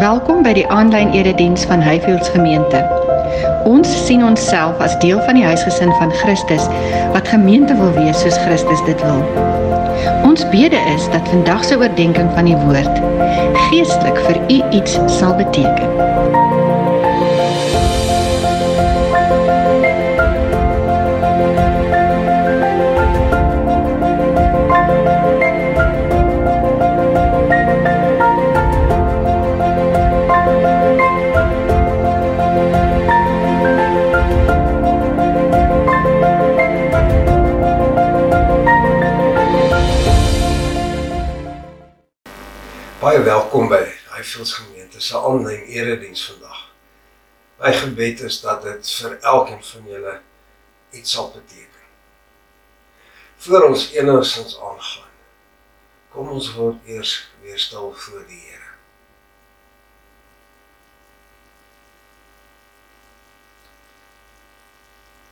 Welkom by die aanlyn erediens van Highfields Gemeente. Ons sien onsself as deel van die huisgesin van Christus wat gemeente wil wees soos Christus dit wil. Ons bede is dat vandag se oordeenking van die woord geestelik vir u iets sal beteken. Baie welkom by Highfields Gemeente se aanlyn erediens vandag. My gebed is dat dit vir elkeen van julle iets sal beteken. Voor ons enigsins aangaan, kom ons word eers weer stil voor die Here.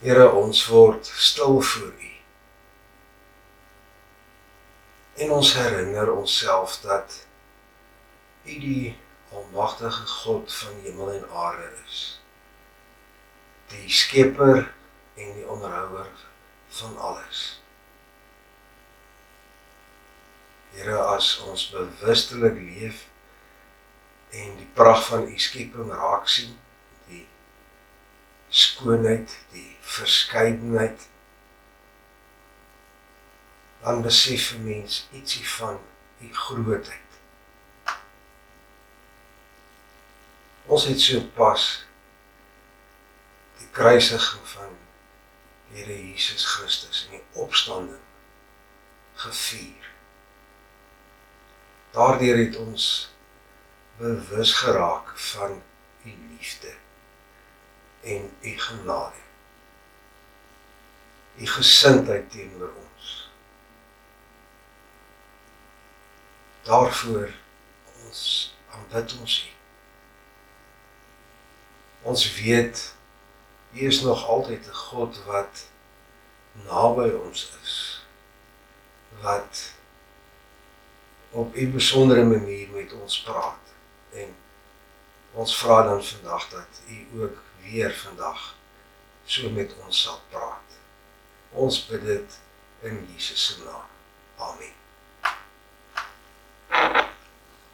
Here, ons word stil voor U. En ons herinner onsself dat U die almagtige God van hemel en aarde is. Die skepper en die onderhouer van alles. Here as ons bewustelik leef en die pragt van u skepping raak sien, die skoonheid, die verskeidenheid, dan besef 'n mens ietsie van u grootheid. Ons het so pas die kruisiging van Here Jesus Christus en die opstanding gevier. Daardeur het ons bewus geraak van u liefde en u genade. U gesindheid teenoor ons. Daarvoor ons aanbid ons u. Ons weet U is nog altyd 'n God wat naby ons is. Wat op 'n besondere manier met ons praat. En ons vra dan vandag dat U ook weer vandag so met ons sal praat. Ons bid dit in Jesus se naam. Amen.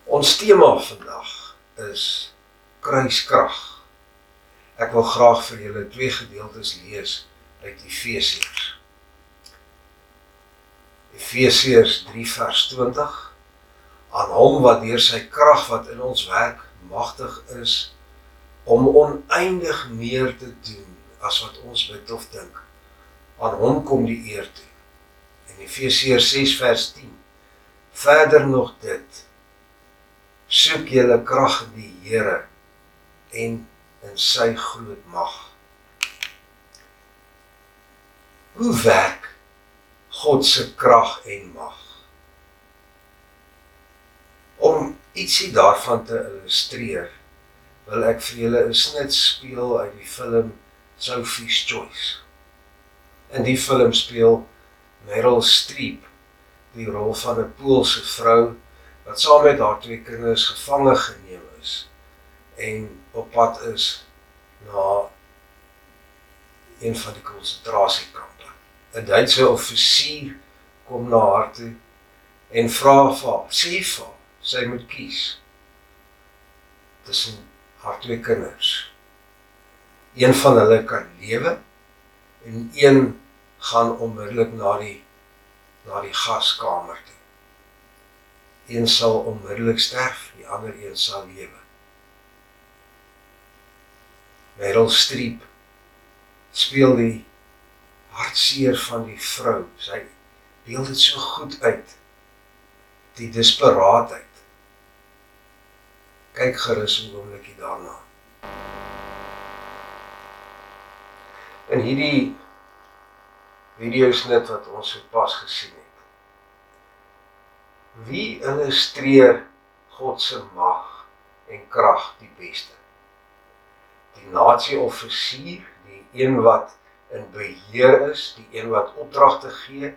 Ons tema vandag is kruiskrag. Ek wil graag vir julle twee gedeeltes lees uit Efesiërs. Efesiërs 3 vers 20 aan hom wat deur sy krag wat in ons werk magtig is om oneindig meer te doen as wat ons bid of dink. Aan hom kom die eer toe. In Efesiërs 6 vers 10 verder nog dit soek julle krag in die Here en in sy groot mag. Hoe werk God se krag en mag? Om ietsie daarvan te illustreer, wil ek vir julle 'n snit speel uit die film Sophie's Choice. In die film speel Meryl Streep die rol van 'n Poolse vrou wat saam met haar twee kinders gevange geneem is en op pad is na een van die konsentrasiekampe. 'n Duitse offisier kom na haar toe en vra vir haar, sê vir haar, sy moet kies tussen haar twee kinders. Een van hulle kan lewe en een gaan onmiddellik na die na die gaskamer toe. Een sal onmiddellik sterf, die ander een sal lewe. Meryl Streep speel die hartseer van die vrou. Sy beeld dit so goed uit. Die desperaatheid. Kyk gerus 'n oombliekie daarna. En hierdie video snit wat ons sopas gesien het. Wie illustreer God se mag en krag die beste? Die nasie-offisier, die een wat in beheer is, die een wat opdragte gee,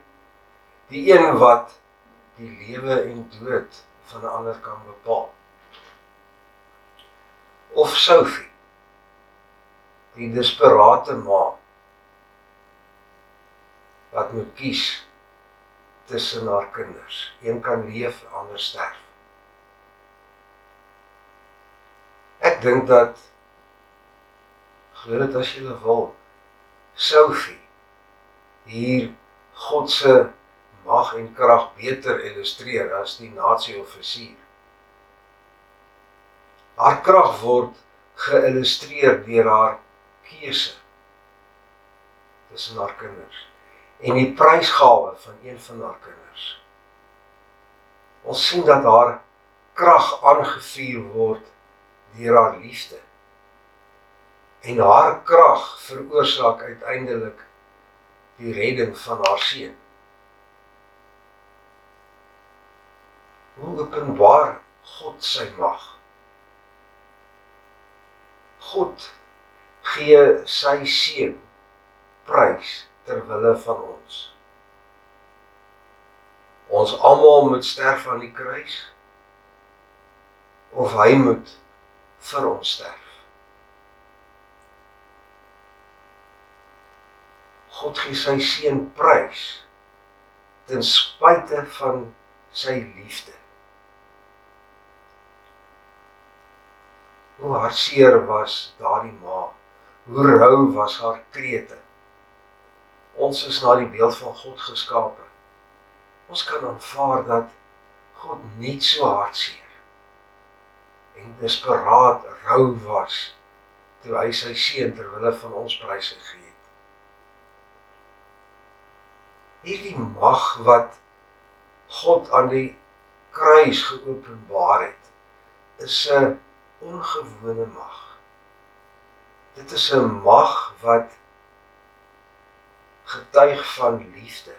die een wat die lewe en dood van 'n ander kan bepaal. of Sophie die desperate ma wat moet kies tussen haar kinders een kan leef ander sterf ek dink dat glo dit as jy wil Sophie hier God se mag en krag beter illustreer as die nasie offisier Haar krag word geïllustreer deur haar keuse tussen haar kinders en die prysgawe van een van haar kinders. Ons sien dat haar krag aangevuur word deur haar liefde. En haar krag veroorsaak uiteindelik die redding van haar seun. Hoe openbaar God sy mag? God gee sy seun prys ter wille van ons. Ons almal moet sterf aan die kruis of hy moet vir ons sterf. God gee sy seun prys ten spyte van sy liefde. Hoe hartseer was daardie ma. Hoe rou was haar krete. Ons is na die beeld van God geskape. Ons kan aanvaar dat God nie so hartseer en desperaat rou was toe hy sy seun ter wille van ons pryse gegee het. Hierdie mag wat God aan die kruis geopenbaar het, is 'n ongewone mag. Dit is 'n mag wat getuig van liefde.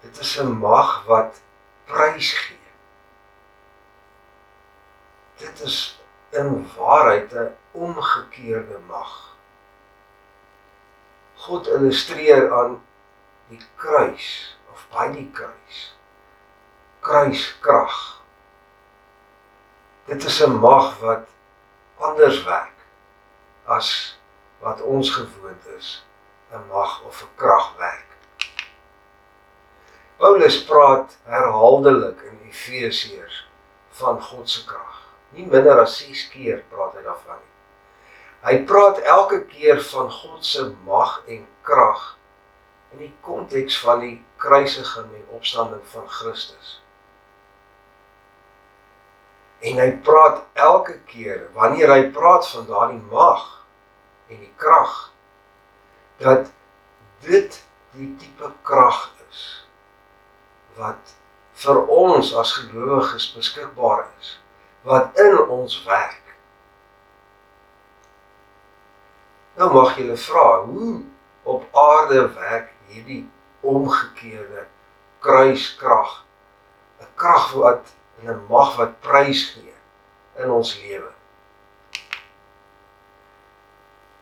Dit is 'n mag wat prys gee. Dit is in waarheid 'n omgekeerde mag. God illustreer aan die kruis of by die kruis. Kruiskrag Dit is 'n mag wat anders werk as wat ons gewoond is, 'n mag of 'n krag werk. Paulus praat herhaaldelik in Efesiërs van God se krag. Nie minder as 6 keer praat hy daarvan nie. Hy praat elke keer van God se mag en krag in die konteks van die kruisiging en opstanding van Christus. En hy praat elke keer wanneer hy praat van daardie mag en die krag dat dit die tipe krag is wat vir ons as gelowiges beskikbaar is wat in ons werk. Nou mag jy vra hoe op aarde werk hierdie omgekeerde kruiskrag 'n krag wat en 'n mag wat prys gee in ons lewe.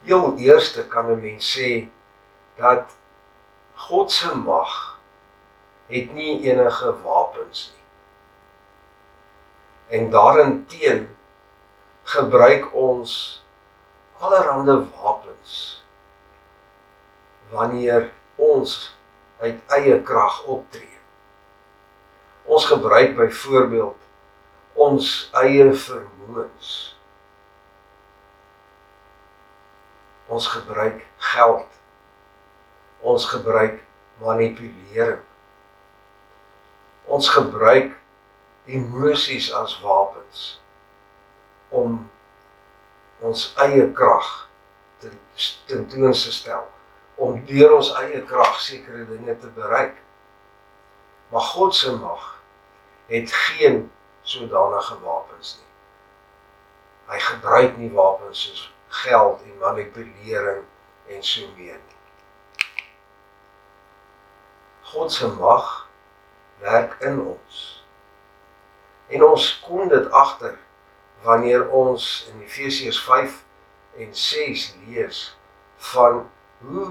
Heel eerste kan 'n mens sê dat God se mag het nie enige wapens nie. En daarin teen gebruik ons allerlei wapens wanneer ons uit eie krag optree. Ons gebruik byvoorbeeld ons eie vermoëns. Ons gebruik geld. Ons gebruik manipulering. Ons gebruik emosies as wapens om ons eie krag te tentoon te stel om deur ons eie krag sekere dinge te bereik. Maar God se mag het geen sodanige wapens nie. Hy gebruik nie wapens soos geld en manipulering en so meer nie. God se mag werk in ons. En ons kom dit agter wanneer ons in Efesiërs 5 en 6 lees van hoe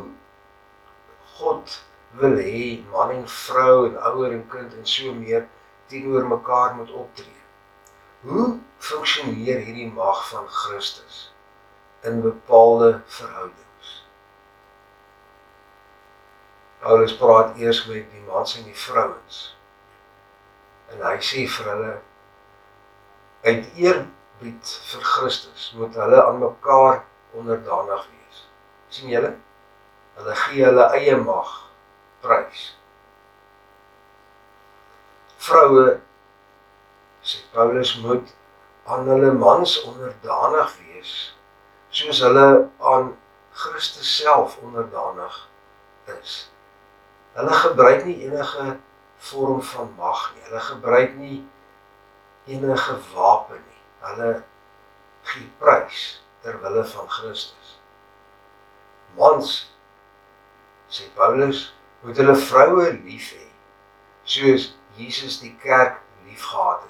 God wil hê man en vrou en ouer en kind en so meer teenoor mekaar moet optree. Hoe funksioneer hierdie mag van Christus in bepaalde verhoudings? Paulus praat eers met die mans en die vrouens. En hy sê vir hulle uit eerbied vir Christus moet hulle aan mekaar onderdanig wees. sien julle? Hulle gee hulle eie mag prys. Vroue sê Paulus moet aan hulle mans onderdanig wees soos hulle aan Christus self onderdanig is. Hulle gebruik nie enige vorm van mag nie. Hulle gebruik nie enige wapen nie. Hulle gee prys ter wille van Christus. Mans sê Paulus moet hulle vroue lief hê soos Jesus die kerk liefgehad het.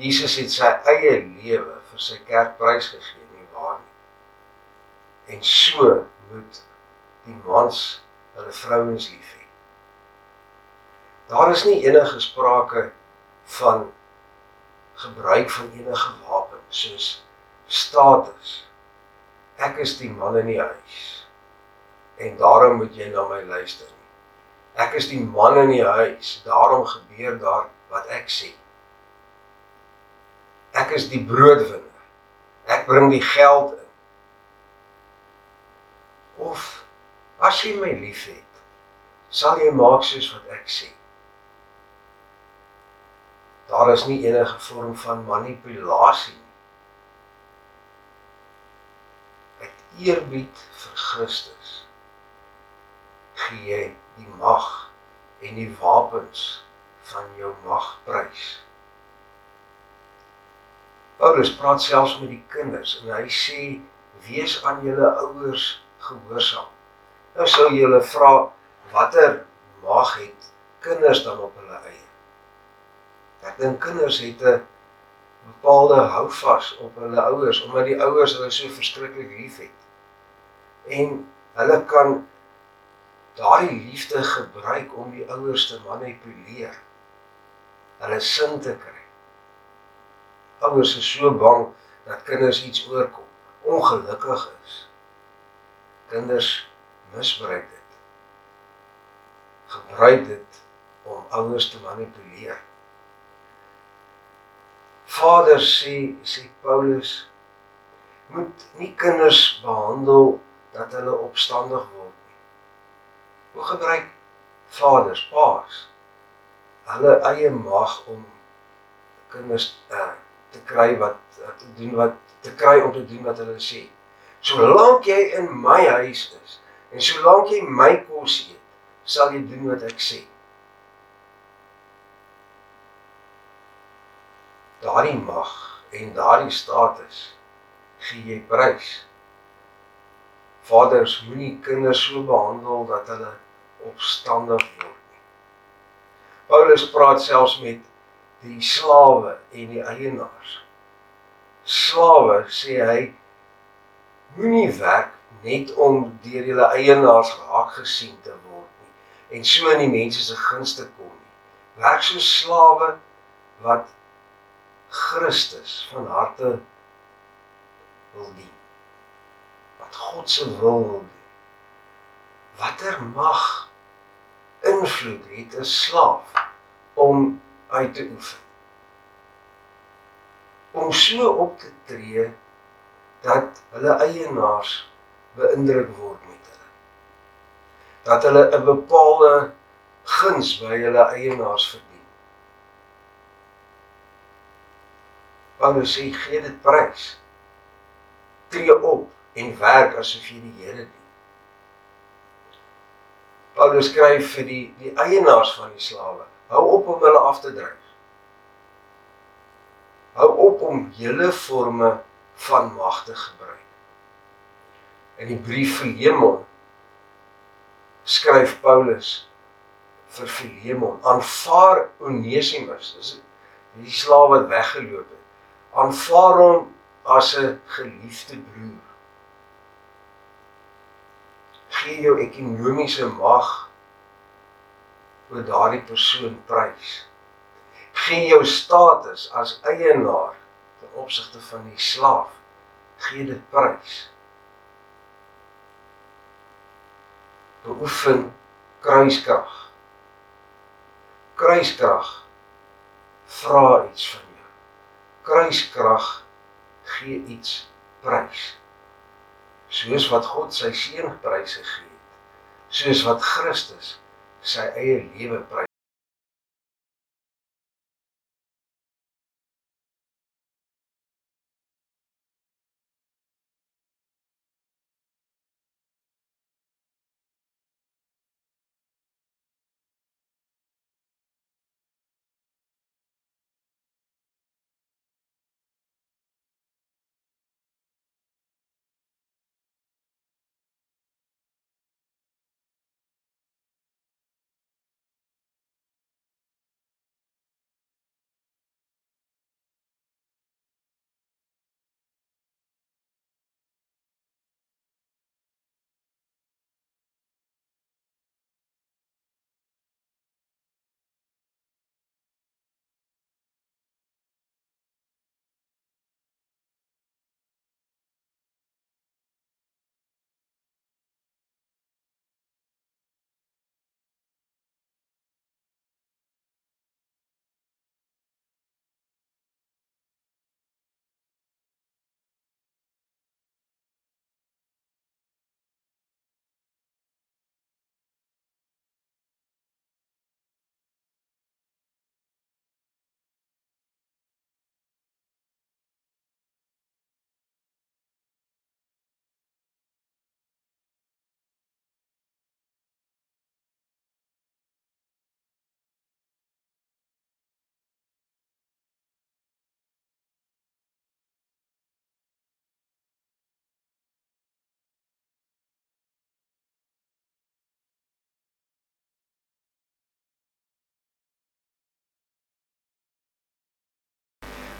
Jesus het sy eie lewe vir sy kerk prysgegee, nie waar nie? En so moet die mans hulle vrouens lief hê. Daar is nie enige sprake van gebruik van enige wapen soos status. Ek is die man in die huis. En daarom moet jy na my luister. Ek is die man in die huis, daarom gebeur daar wat ek sê. Ek is die broodwinner. Ek bring die geld in. Of as jy my liefhet, sal jy maak soos wat ek sê. Daar is nie enige vorm van manipulasie nie. Uit eerbied vir Christus gee jy die mag en die wapens van jou mag prys. Paulus praat selfs met die kinders en hy sê wees aan julle ouers gehoorsaam. Nou sou jy hulle vra watter mag het kinders dan op hulle eie? Ek dink kinders het 'n bepaalde houvas op hulle ouers omdat die ouers hulle so verskriklik liefhet. En hulle kan daardie liefde gebruik om die ouers te manipuleer. Hulle sin te kry. Ouers is so bang dat kinders iets oorkom, ongelukkig is. Kinders misbruik dit. Gebruik dit om ouers te manipuleer. Vader sê sê Paulus moet nie kinders behandel dat hulle opstandig word. Hoe gebruik vaders, paas hulle eie mag om kinders uh, te kry wat te doen wat te kry om te doen wat hulle sê. Solank jy in my huis is en solank jy my kos eet, sal jy doen wat ek sê. daardie mag en daardie status gee jy prys. Vaders moenie kinders so behandel dat hulle opstandig word nie. Paulus praat selfs met die slawe en die eienaars. Slawe sê hy moenie werk net om deur julle eienaars raak gesien te word nie en so in die mense se gunste kom nie. Werk so slawe wat Christus van harte wil dien. Wat God se wil wil doen. Watter mag invloed het 'n slaaf om uit te oefen? Om so op te tree dat hulle eienaars beïndruk word met hulle. Dat hulle 'n bepaalde guns by hulle eienaars verdien. Paulus sê gee dit prys. Tree op en werk asof jy die Here dien. Paulus skryf vir die die eienaars van die slawe. Hou op om hulle af te dryf. Hou op om julle forme van mag te gebruik. In die brief vir Filemon skryf Paulus vir Filemon: "Aanvaar Onesimus." Dis die slaaf wat weggeloop het aanvaar hom as 'n geliefde broer. Gee jou ekonomiese mag oor daardie persoon prys. Gee jou status as eienaar opsigte van die slaaf gee dit prys. Beoefen kruiskrag. Kruiskrag vra iets van jou. Kruiskrag gee iets prys. Soos wat God sy seun pryse gee het. Soos wat Christus sy eie lewe prys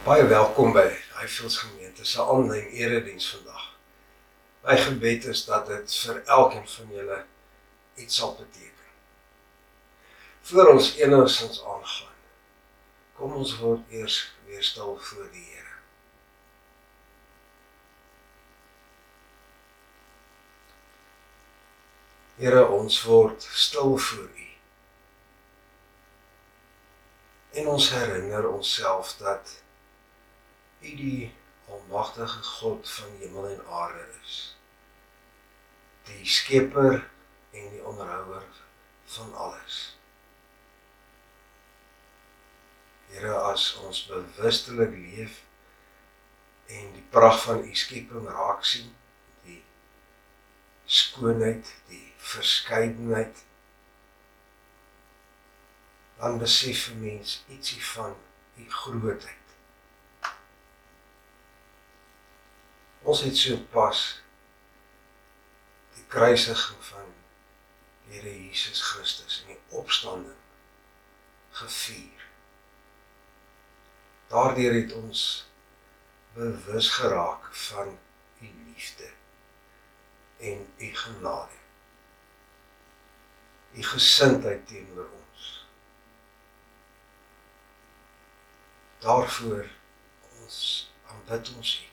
Baie welkom by Highfields Gemeente se aanlyn erediens vandag. My gebed is dat dit vir elkeen van julle iets sal beteken. Voor ons enigsins aangaan, kom ons word eers weer stil voor die Here. Here, ons word stil voor U. En ons herinner onsself dat U die almagtige God van hemel en aarde is. Die skepper en die onderhouer van alles. Here, as ons bewustelik leef en die pragt van u skepping raak sien, die skoonheid, die verskeidenheid, dan besef 'n mens ietsie van u grootheid. Ons het so pas die kruisiging van Here Jesus Christus en die opstanding gevier. Daardeur het ons bewus geraak van u liefde en u genade. U gesindheid teenoor ons. Daarvoor ons aanbid ons u.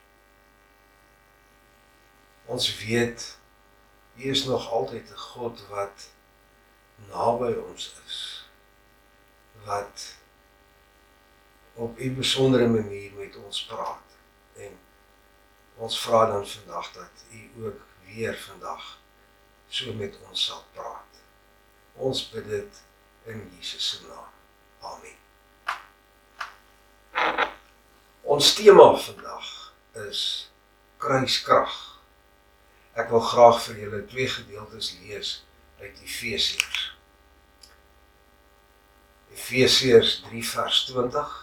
Ons weet U is nog altyd 'n God wat naby ons is. Wat op 'n besondere manier met ons praat. En ons vra dan vandag dat U ook weer vandag so met ons sal praat. Ons bid dit in Jesus se naam. Amen. Ons tema vandag is kruiskrag. Ek wil graag vir julle twee gedeeltes lees uit Efesiërs. Efesiërs 3 vers 20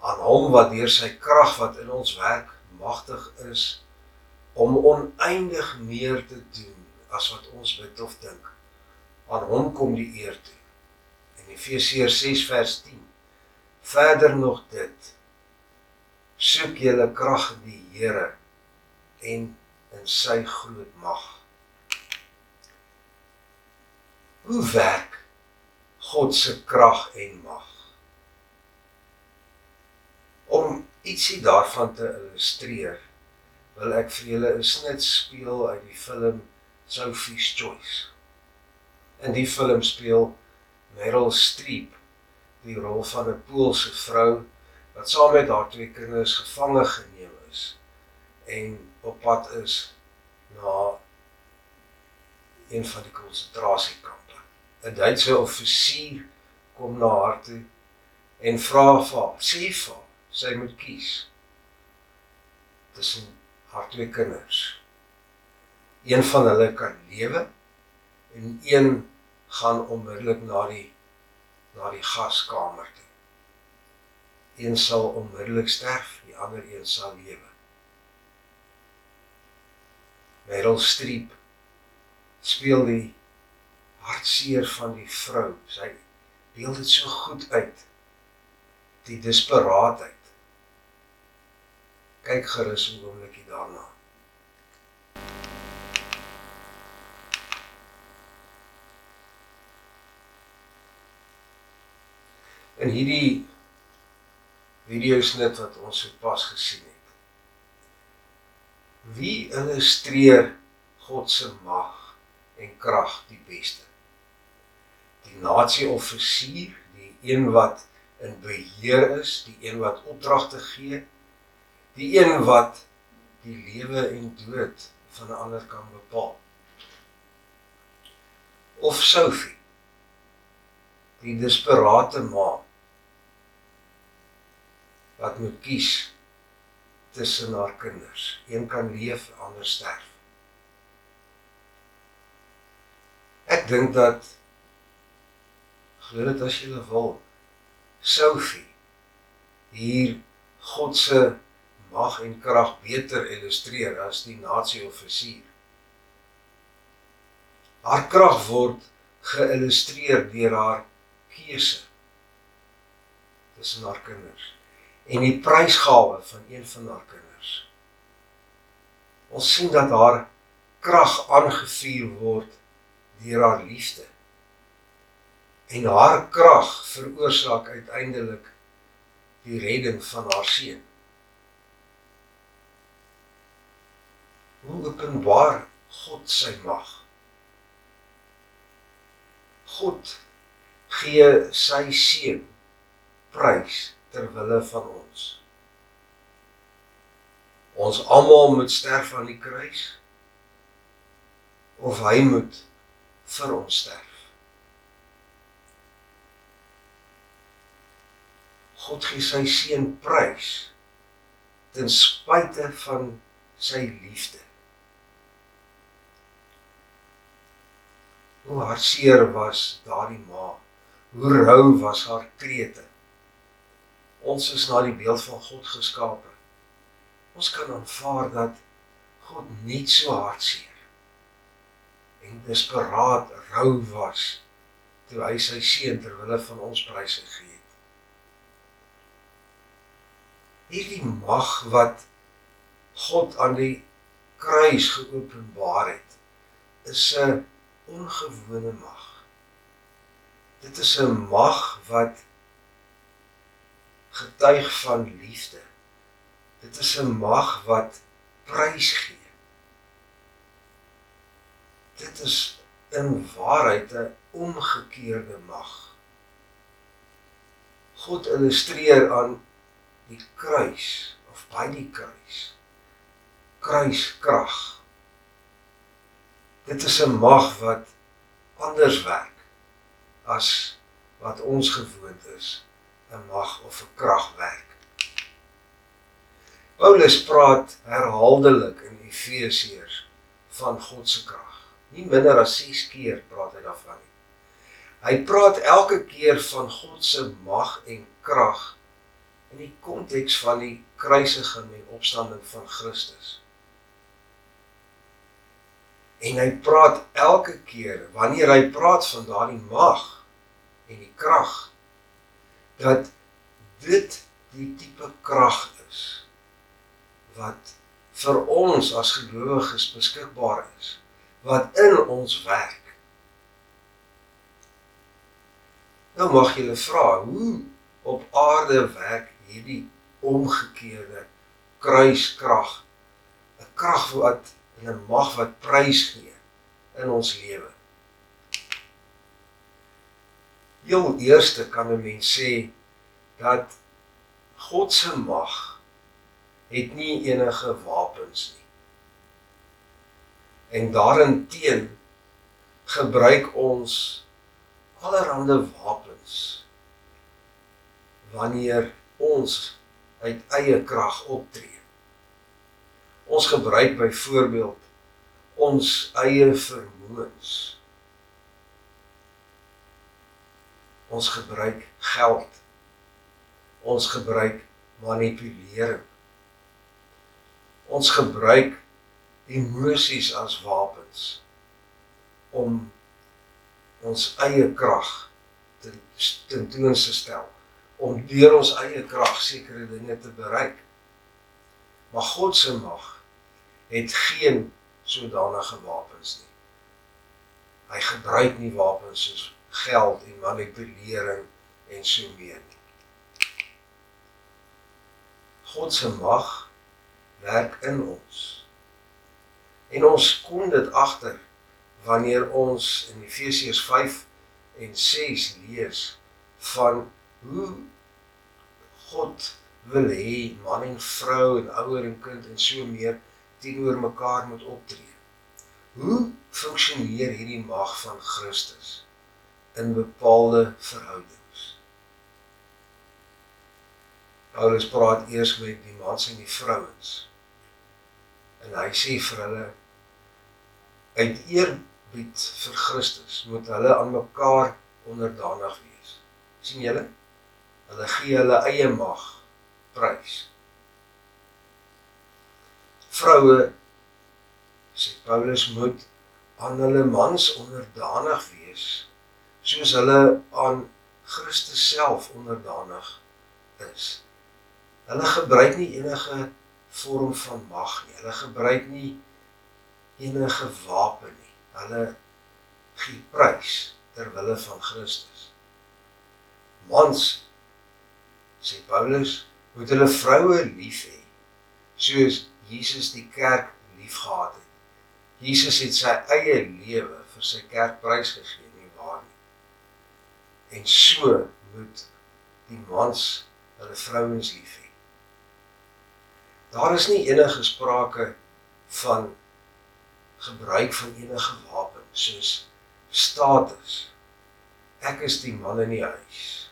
aan hom wat deur sy krag wat in ons werk magtig is om oneindig meer te doen as wat ons bid of dink. Aan hom kom die eer toe. In Efesiërs 6 vers 10 verder nog dit soek julle krag in die Here en in sy groot mag. Hoe werk God se krag en mag? Om ietsie daarvan te illustreer, wil ek vir julle 'n snit speel uit die film Sophie's Choice. In die film speel Meryl Streep die rol van 'n Poolse vrou wat saam met haar twee kinders gevange geneem is en op pad is na een van die konsentrasiekampe. 'n Duitse offisier kom na haar toe en vra vir haar, sê vir haar, sy moet kies tussen haar twee kinders. Een van hulle kan lewe en een gaan onmiddellik na die na die gaskamer toe. Een sal onmiddellik sterf, die ander een sal lewe. Meryl Streep speel die hartseer van die vrou. Sy deel dit so goed uit. Die desperaatheid. Kyk gerus 'n oombliekie daarna. In hierdie videosnit wat ons sopas gesien het. Wie illustreer God se mag en krag die beste? Die nasie-offisier, die een wat in beheer is, die een wat opdragte gee, die een wat die lewe en dood van 'n ander kan bepaal. Of Sophie, die desperate ma wat moet kies tussen haar kinders. Een kan leef, ander sterf. Ek dink dat glo dit as jy wil Sophie hier God se mag en krag beter illustreer as die nasie-offisier. Haar krag word geïllustreer deur haar keuse tussen haar kinders en die prysgawe van een van haar kinders. Ons sien dat haar krag aangevuur word deur haar liefde. En haar krag veroorsaak uiteindelik die redding van haar seun. Hoe openbaar God sy mag? God gee sy seun prys ter wille van ons. Ons almal moet sterf aan die kruis of hy moet vir ons sterf. God gee sy seun prys ten spyte van sy liefde. Hoe hartseer was daardie ma. Hoe rou was haar krete. Ons is na die beeld van God geskape. Ons kan aanvaar dat God net so hartseer en desperaat rou was toe hy sy seun ter wille van ons prys gegee het. Hierdie mag wat God aan die kruis geopenbaar het, is 'n ongewone mag. Dit is 'n mag wat getuig van liefde. Dit is 'n mag wat prys gee. Dit is in waarheid 'n omgekeerde mag. God illustreer aan die kruis of by die kruis. Kruiskrag. Dit is 'n mag wat anders werk as wat ons gewoond is 'n mag of 'n krag werk. Paulus praat herhaaldelik in Efesiërs van God se krag. Nie minder as 6 keer praat hy daarvan nie. Hy praat elke keer van God se mag en krag in die konteks van die kruisiging en opstanding van Christus. En hy praat elke keer wanneer hy praat van daardie mag en die krag dat dit die tipe krag is wat vir ons as gelowiges beskikbaar is wat in ons werk. Nou mag jy vra hoe op aarde werk hierdie omgekeerde kruiskrag. 'n Krag wat 'n mag wat prys gee in ons lewe. Heel eerste kan 'n mens sê dat God se mag het nie enige wapens nie. En daarenteen gebruik ons allerlei wapens wanneer ons uit eie krag optree. Ons gebruik byvoorbeeld ons eie vermoëns. Ons gebruik geld. Ons gebruik manipulering. Ons gebruik emosies as wapens om ons eie krag te tentoon te stel om deur ons eie krag sekere dinge te bereik. Maar God se mag het geen sodanige wapens nie. Hy gebruik nie wapens soos geld en manipulering en so meer. God se mag werk in ons. En ons kom dit agter wanneer ons in Efesiërs 5 en 6 lees van hoe God wil hê man en vrou en ouer en kind en so meer teenoor mekaar moet optree. Hoe funksioneer hierdie mag van Christus in bepaalde verhoudings? Paulus praat eers met die mans en die vrouens. En hy sê vir hulle uit eerbied vir Christus moet hulle aan mekaar onderdanig wees. sien julle? Hulle gee hulle eie mag prys vroue sê Paulus moet aan hulle mans onderdanig wees soos hulle aan Christus self onderdanig is. Hulle gebruik nie enige vorm van mag nie. Hulle gebruik nie enige wapen nie. Hulle gee prys ter wille van Christus. Mans sê Paulus moet hulle vroue lief hê soos Jesus die kerk liefgehad het. Jesus het sy eie lewe vir sy kerk prysgegee? En so moet die mans hulle vrouens lief hê. Daar is nie enige sprake van gebruik van enige wapen soos status. Ek is die man in die huis.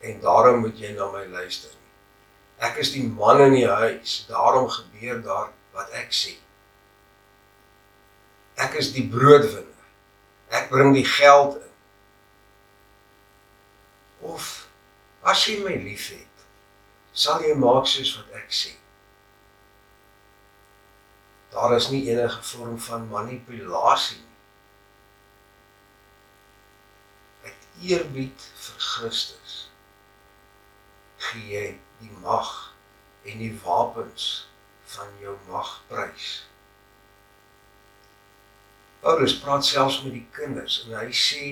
En daarom moet jy na my luister. Ek is die man in die huis, daarom gebeur daar wat ek sê. Ek is die broodwinner. Ek bring die geld in. Of as jy my liefhet, sal jy maak soos wat ek sê. Daar is nie enige vorm van manipulasie nie. Uit eerbied vir Christus gee jy die mag en die wapens van jou mag prys. Paulus praat selfs met die kinders en hy sê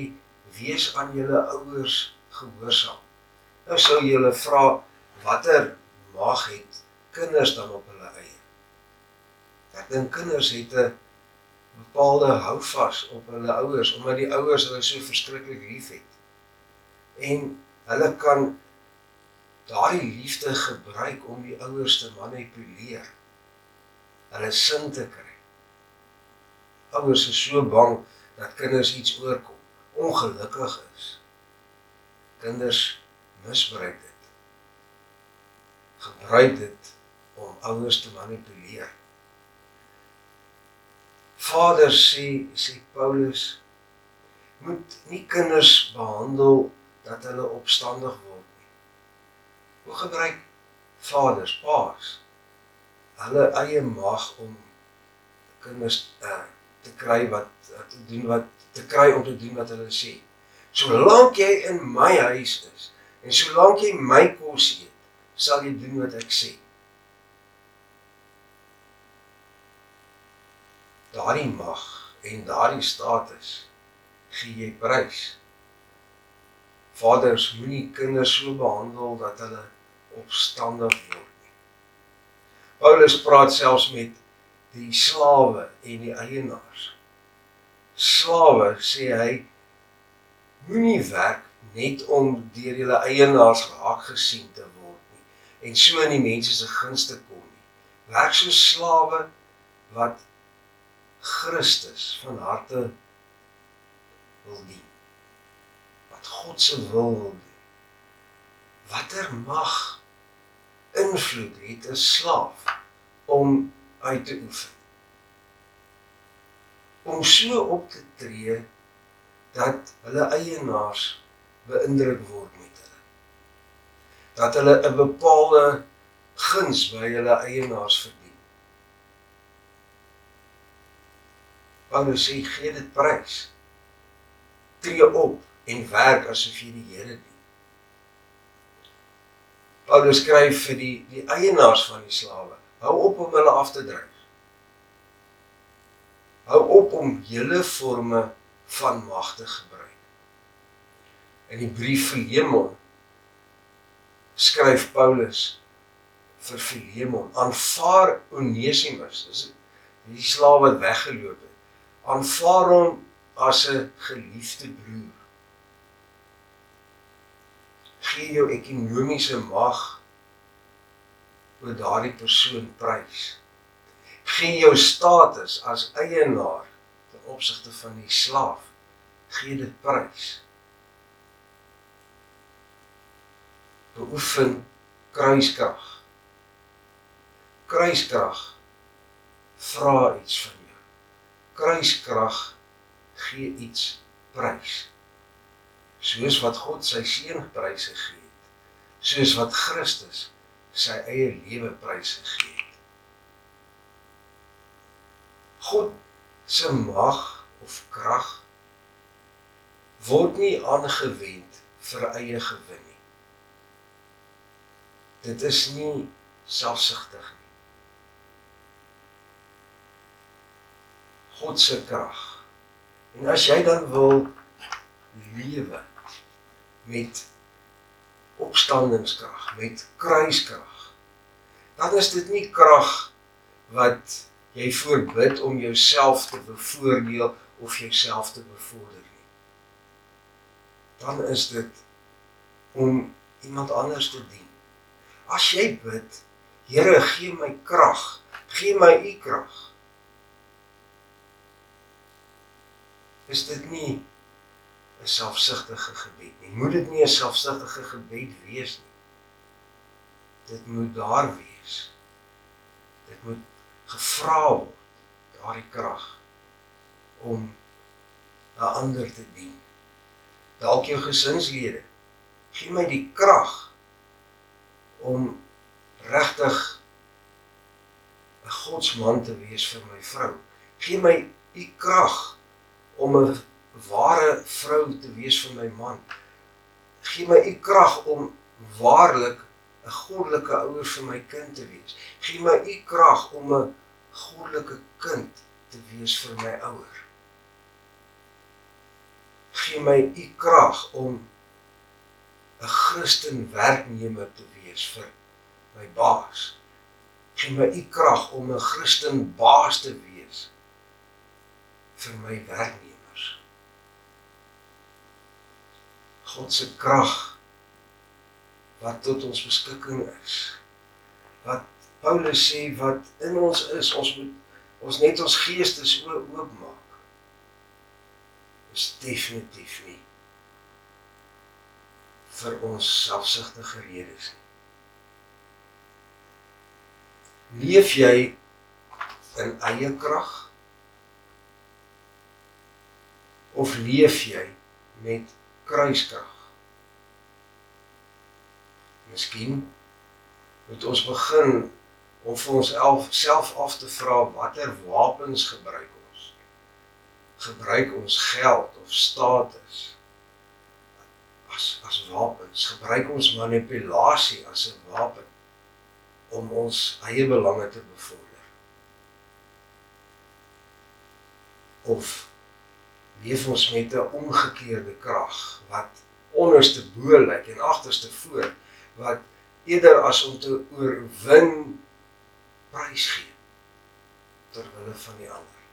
wees aan julle ouers gehoorsaam. Nou sou jy hulle vra watter mag het kinders dan op hulle eie? Ek dink kinders het 'n bepaalde houvas op hulle ouers omdat die ouers hulle so verskriklik liefhet. En hulle kan daardie liefde gebruik om die ouers te manipuleer. Hulle sin te kry. Ouers is so bang dat kinders iets oorkom, ongelukkig is. Kinders misbruik dit. Gebruik dit om ouers te manipuleer. Vader sê sê Paulus moet nie kinders behandel dat hulle opstandig word Hoe gebruik vaders, paas hulle eie mag om kinders uh, te kry wat uh, te doen wat te kry om te doen wat hulle sê. Solank jy in my huis is en solank jy my kos eet, sal jy doen wat ek sê. Daardie mag en daardie status gee jy prys. Vaders moenie kinders so behandel dat hulle opstandig word nie. Paulus praat selfs met die slawe en die eienaars. Slawe sê hy moenie werk net om deur julle eienaars gehak gesien te word nie en so in die mense se gunste kom nie. Werk so slawe wat Christus van harte wil dien. Wat God se wil wil doen. Watter mag invloed het 'n slaaf om uit te oefen? Om so op te tree dat hulle eienaars beïndruk word met hulle. Dat hulle 'n bepaalde guns by hulle eienaars verdien. Paulus sê gee dit prys. Tree op en werk asof jy die Here dien. Paulus skryf vir die die eienaars van die slawe. Hou op om hulle af te dryf. Hou op om hele forme van mag te gebruik. In die brief vir Filemon skryf Paulus vir Filemon: "Aanvaar Onesimus, dis die slaaf wat weggeloop het. Aanvaar hom as 'n geliefde broer. Gee jou ekonomiese mag oor daardie persoon prys. Gee jou status as eienaar opsigte van die slaaf. Gee dit prys." beoefen kruiskrag. Kruiskrag vra iets van jou. Kruiskrag gee iets prys. Soos wat God sy seun pryse gegee het. Soos wat Christus sy eie lewe pryse gegee het. God se mag of krag word nie aangewend vir eie gewin Dit is nie selfsugtig nie. God se krag. En as jy dan wil lewe met opstandingskrag, met kruiskrag, dan is dit nie krag wat jy voorbid om jouself te bevoordeel of jouself te bevorder nie. Dan is dit om iemand anders te dien. As jy bid, Here, gee my krag, gee my u krag. Is dit nie 'n selfsugtige gebed nie? Moet dit nie 'n selfsugtige gebed wees nie? Dit moet daar wees. Dit moet gevra word daardie krag om 'n ander te dien. Dalk jou gesinslede. Gee my die krag om regtig 'n godsman te wees vir my vrou. Gee my u krag om 'n ware vrou te wees vir my man. Gee my u krag om waarlik 'n goddelike ouer vir my kind te wees. Gee my u krag om 'n goddelike kind te wees vir my ouer. Gee my u krag om 'n Christen werknemer te wees vir my baas. Gee my u krag om 'n Christen baas te wees vir my werknemers. God se krag wat tot ons beskikking is. Wat Paulus sê wat in ons is, ons moet ons net ons geestes oopmaak. Is definitief nie vir ons selfsugtige redes nie. Leef jy in eie krag? Of leef jy met kruiskrag? Miskien moet ons begin om vir ons self af te vra watter wapens gebruik ons? Gebruik ons geld of status? as as wapens. Gebruik ons manipulasie as 'n wapen om ons eie belange te bevorder. Of leef ons met 'n omgekeerde krag wat onderste bo lyk en agterste voor wat eerder as om te oorwin prys gee ter wille van die ander.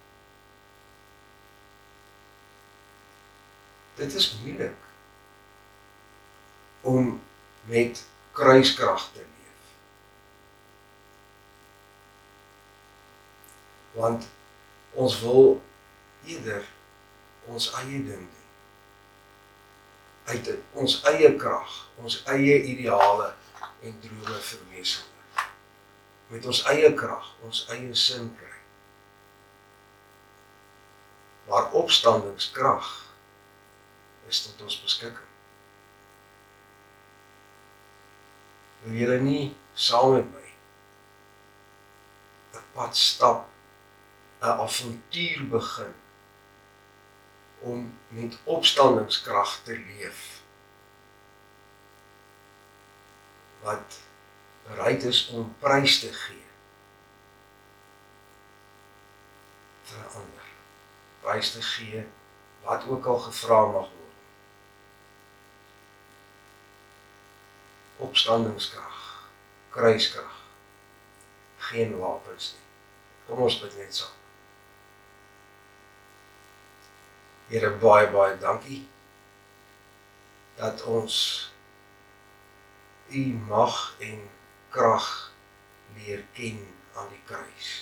Dit is moeilik om met kruiskrag te leef. Want ons wil eerder ons eie ding. Uit ons eie krag, ons eie ideale en drome verwesenlik. Met ons eie krag, ons eie sin kry. Maar opstandingskrag is tot ons beskikking. Wil julle nie saam met my 'n pad stap, 'n avontuur begin om met opstandingskrag te leef? wat bereid is om prys te gee vir 'n ander. Prys te gee wat ook al gevra mag word. Opstandingskrag, kruiskrag. Geen wapens nie. Kom ons bid net saam. Here baie baie dankie dat ons u mag en krag leer ken aan die kruis.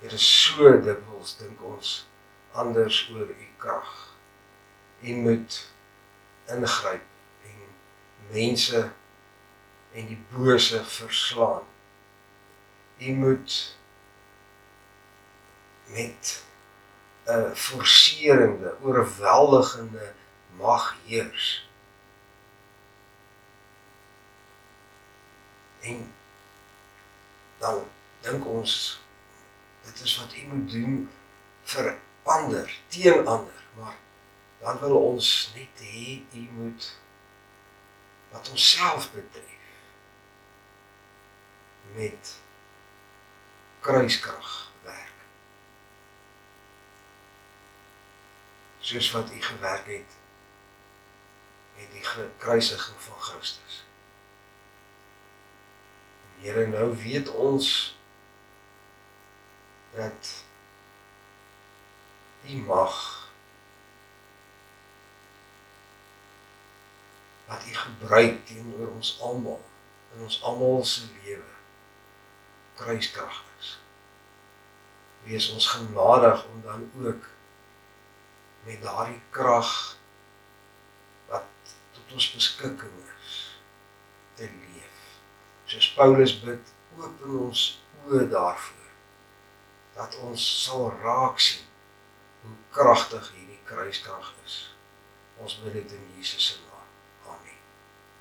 Dit is so dikwels dink ons anders oor u krag. U moet ingryp en mense en die bose verslaan. U moet met 'n forcerende, oorweldigende mag heers. En dan dink ons dit is wat u moet doen vir ander, teen ander, maar dan wil ons net hê u moet wat onsself betref met kruiskrag werk. Soos wat u gewerk het met die kruisiging van Christus. Here nou weet ons dat U mag wat U gebruik teenoor ons almal in ons almal se lewe kruiskrag is. Wees ons genadig om dan ook met daardie krag ons beskikking is te leef. Soos Paulus bid, open ons oë daarvoor dat ons sal raak sien hoe kragtig hierdie kruiskrag is. Ons bid dit in Jesus se naam.